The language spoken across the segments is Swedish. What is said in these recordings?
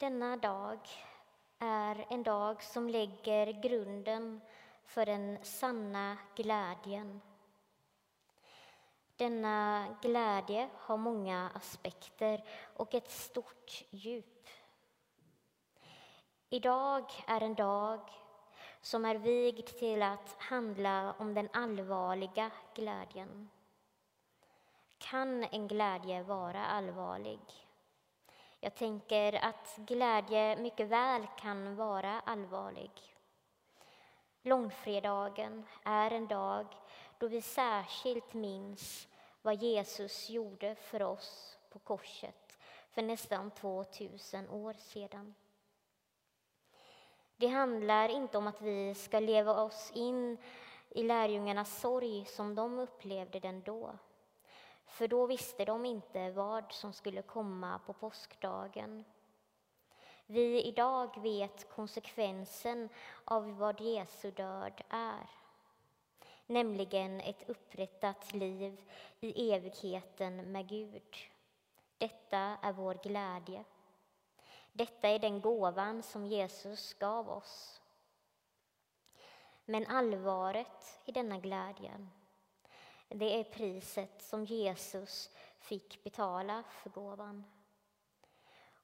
Denna dag är en dag som lägger grunden för den sanna glädjen. Denna glädje har många aspekter och ett stort djup. Idag är en dag som är vigd till att handla om den allvarliga glädjen. Kan en glädje vara allvarlig? Jag tänker att glädje mycket väl kan vara allvarlig. Långfredagen är en dag då vi särskilt minns vad Jesus gjorde för oss på korset för nästan 2000 år sedan. Det handlar inte om att vi ska leva oss in i lärjungarnas sorg som de upplevde den då. För då visste de inte vad som skulle komma på påskdagen. Vi idag vet konsekvensen av vad Jesu död är. Nämligen ett upprättat liv i evigheten med Gud. Detta är vår glädje. Detta är den gåvan som Jesus gav oss. Men allvaret i denna glädjen, det är priset som Jesus fick betala för gåvan.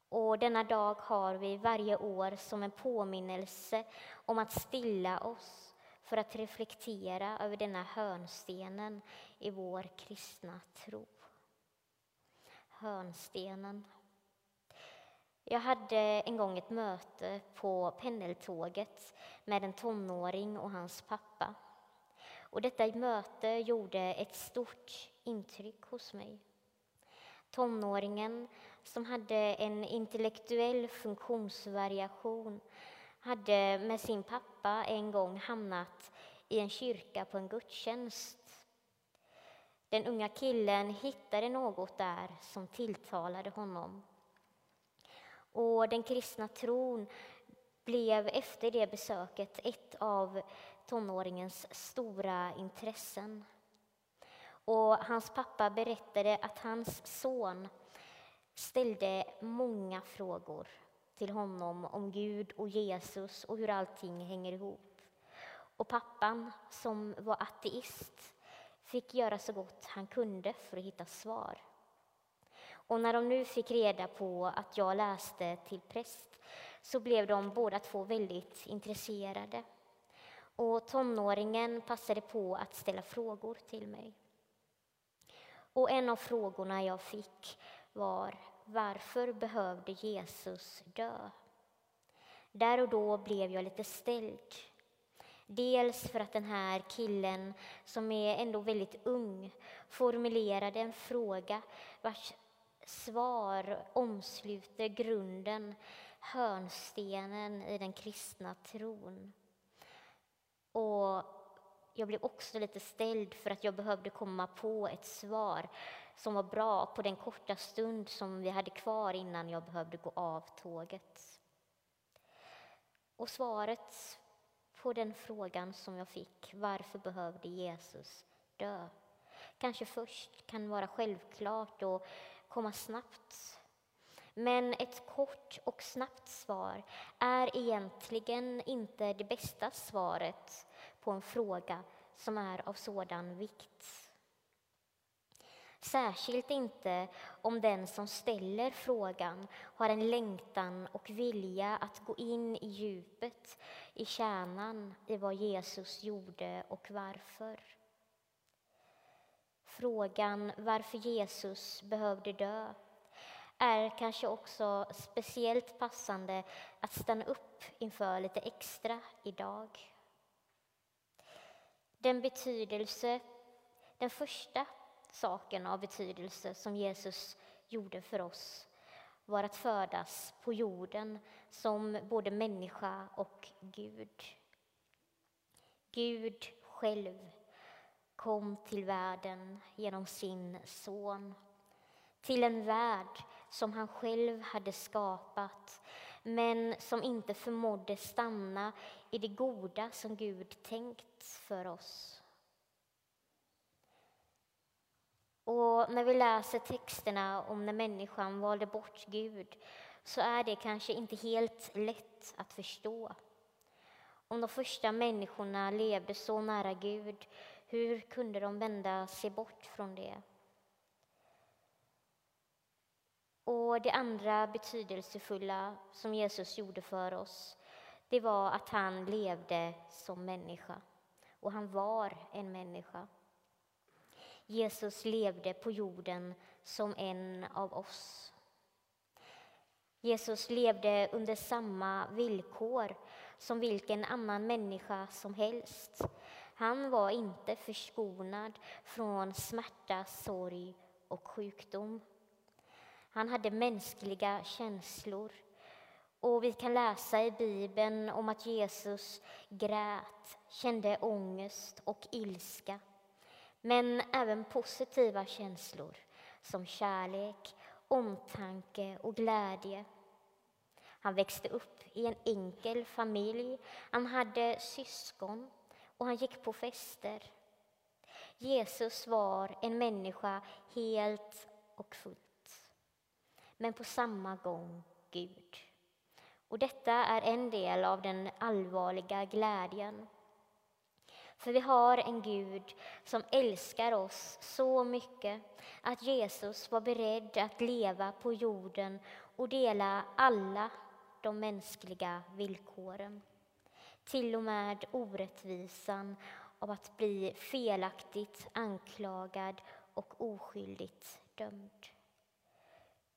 Och denna dag har vi varje år som en påminnelse om att stilla oss för att reflektera över denna hörnstenen i vår kristna tro. Hörnstenen. Jag hade en gång ett möte på pendeltåget med en tonåring och hans pappa. Och detta möte gjorde ett stort intryck hos mig. Tonåringen, som hade en intellektuell funktionsvariation hade med sin pappa en gång hamnat i en kyrka på en gudstjänst. Den unga killen hittade något där som tilltalade honom. Och den kristna tron blev efter det besöket ett av tonåringens stora intressen. Och hans pappa berättade att hans son ställde många frågor till honom om Gud och Jesus och hur allting hänger ihop. Och pappan, som var ateist, fick göra så gott han kunde för att hitta svar. Och när de nu fick reda på att jag läste till präst så blev de båda två väldigt intresserade. Och tonåringen passade på att ställa frågor till mig. Och en av frågorna jag fick var varför behövde Jesus dö? Där och då blev jag lite ställd. Dels för att den här killen, som är ändå väldigt ung, formulerade en fråga vars svar omsluter grunden, hörnstenen i den kristna tron. Och jag blev också lite ställd för att jag behövde komma på ett svar som var bra på den korta stund som vi hade kvar innan jag behövde gå av tåget. Och svaret på den frågan som jag fick, varför behövde Jesus dö? Kanske först kan vara självklart och komma snabbt. Men ett kort och snabbt svar är egentligen inte det bästa svaret på en fråga som är av sådan vikt. Särskilt inte om den som ställer frågan har en längtan och vilja att gå in i djupet, i kärnan i vad Jesus gjorde och varför. Frågan varför Jesus behövde dö är kanske också speciellt passande att stanna upp inför lite extra idag. Den betydelse, den första saken av betydelse som Jesus gjorde för oss var att födas på jorden som både människa och Gud. Gud själv kom till världen genom sin son till en värld som han själv hade skapat men som inte förmådde stanna i det goda som Gud tänkt för oss. Och när vi läser texterna om när människan valde bort Gud så är det kanske inte helt lätt att förstå. Om de första människorna levde så nära Gud, hur kunde de vända sig bort från det? Och det andra betydelsefulla som Jesus gjorde för oss, det var att han levde som människa. Och han var en människa. Jesus levde på jorden som en av oss. Jesus levde under samma villkor som vilken annan människa som helst. Han var inte förskonad från smärta, sorg och sjukdom. Han hade mänskliga känslor. Och vi kan läsa i Bibeln om att Jesus grät, kände ångest och ilska. Men även positiva känslor som kärlek, omtanke och glädje. Han växte upp i en enkel familj. Han hade syskon och han gick på fester. Jesus var en människa helt och fullt, men på samma gång Gud. Och detta är en del av den allvarliga glädjen. För vi har en Gud som älskar oss så mycket att Jesus var beredd att leva på jorden och dela alla de mänskliga villkoren. Till och med orättvisan av att bli felaktigt anklagad och oskyldigt dömd.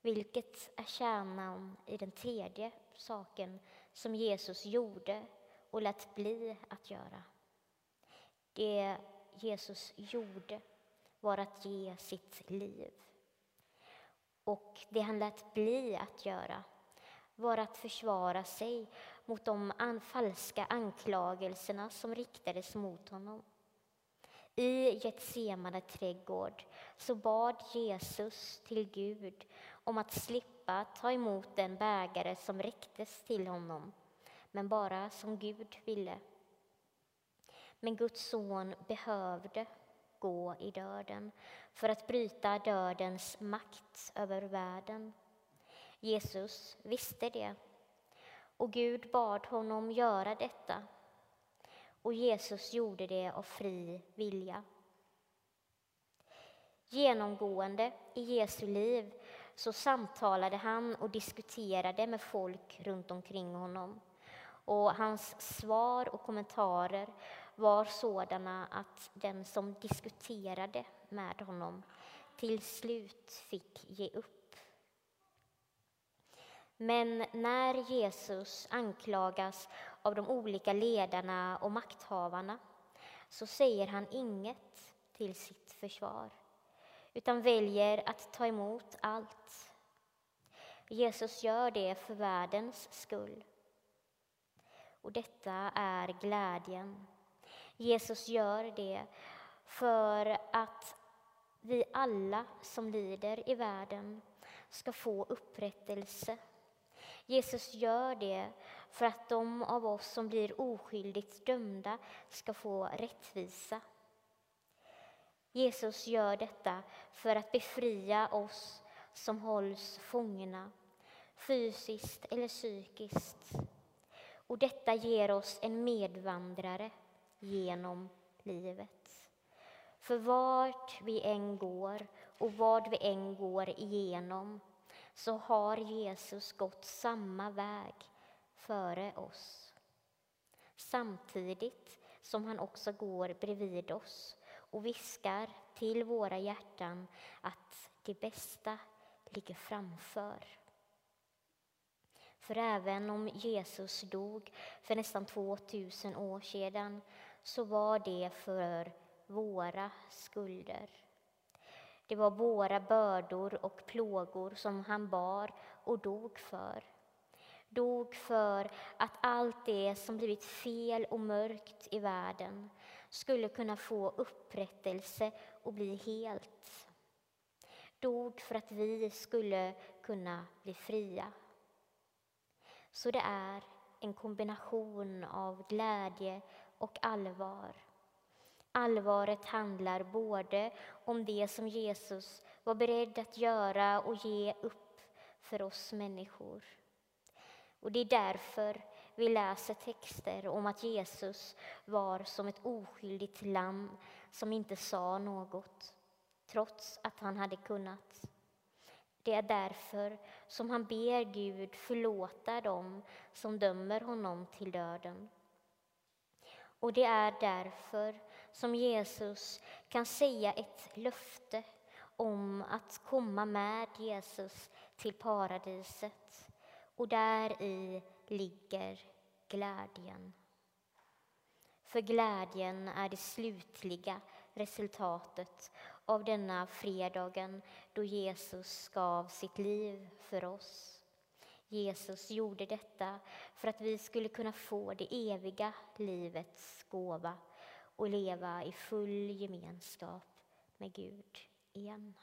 Vilket är kärnan i den tredje saken som Jesus gjorde och lät bli att göra. Det Jesus gjorde var att ge sitt liv. Och det han lät bli att göra var att försvara sig mot de falska anklagelserna som riktades mot honom. I Getsemane trädgård så bad Jesus till Gud om att slippa ta emot den bägare som räcktes till honom, men bara som Gud ville. Men Guds son behövde gå i döden för att bryta dödens makt över världen. Jesus visste det och Gud bad honom göra detta och Jesus gjorde det av fri vilja. Genomgående i Jesu liv så samtalade han och diskuterade med folk runt omkring honom. Och hans svar och kommentarer var sådana att den som diskuterade med honom till slut fick ge upp. Men när Jesus anklagas av de olika ledarna och makthavarna så säger han inget till sitt försvar utan väljer att ta emot allt. Jesus gör det för världens skull. Och detta är glädjen. Jesus gör det för att vi alla som lider i världen ska få upprättelse. Jesus gör det för att de av oss som blir oskyldigt dömda ska få rättvisa. Jesus gör detta för att befria oss som hålls fångna, fysiskt eller psykiskt. Och detta ger oss en medvandrare genom livet. För vart vi än går och vad vi än går igenom så har Jesus gått samma väg före oss. Samtidigt som han också går bredvid oss och viskar till våra hjärtan att det bästa ligger framför. För även om Jesus dog för nästan 2000 år sedan så var det för våra skulder. Det var våra bördor och plågor som han bar och dog för. Dog för att allt det som blivit fel och mörkt i världen skulle kunna få upprättelse och bli helt. Dog för att vi skulle kunna bli fria. Så det är en kombination av glädje och allvar. Allvaret handlar både om det som Jesus var beredd att göra och ge upp för oss människor och det är därför vi läser texter om att Jesus var som ett oskyldigt lamm som inte sa något, trots att han hade kunnat. Det är därför som han ber Gud förlåta dem som dömer honom till döden. Och det är därför som Jesus kan säga ett löfte om att komma med Jesus till paradiset och där i ligger glädjen. För glädjen är det slutliga resultatet av denna fredagen då Jesus gav sitt liv för oss. Jesus gjorde detta för att vi skulle kunna få det eviga livets gåva och leva i full gemenskap med Gud igen.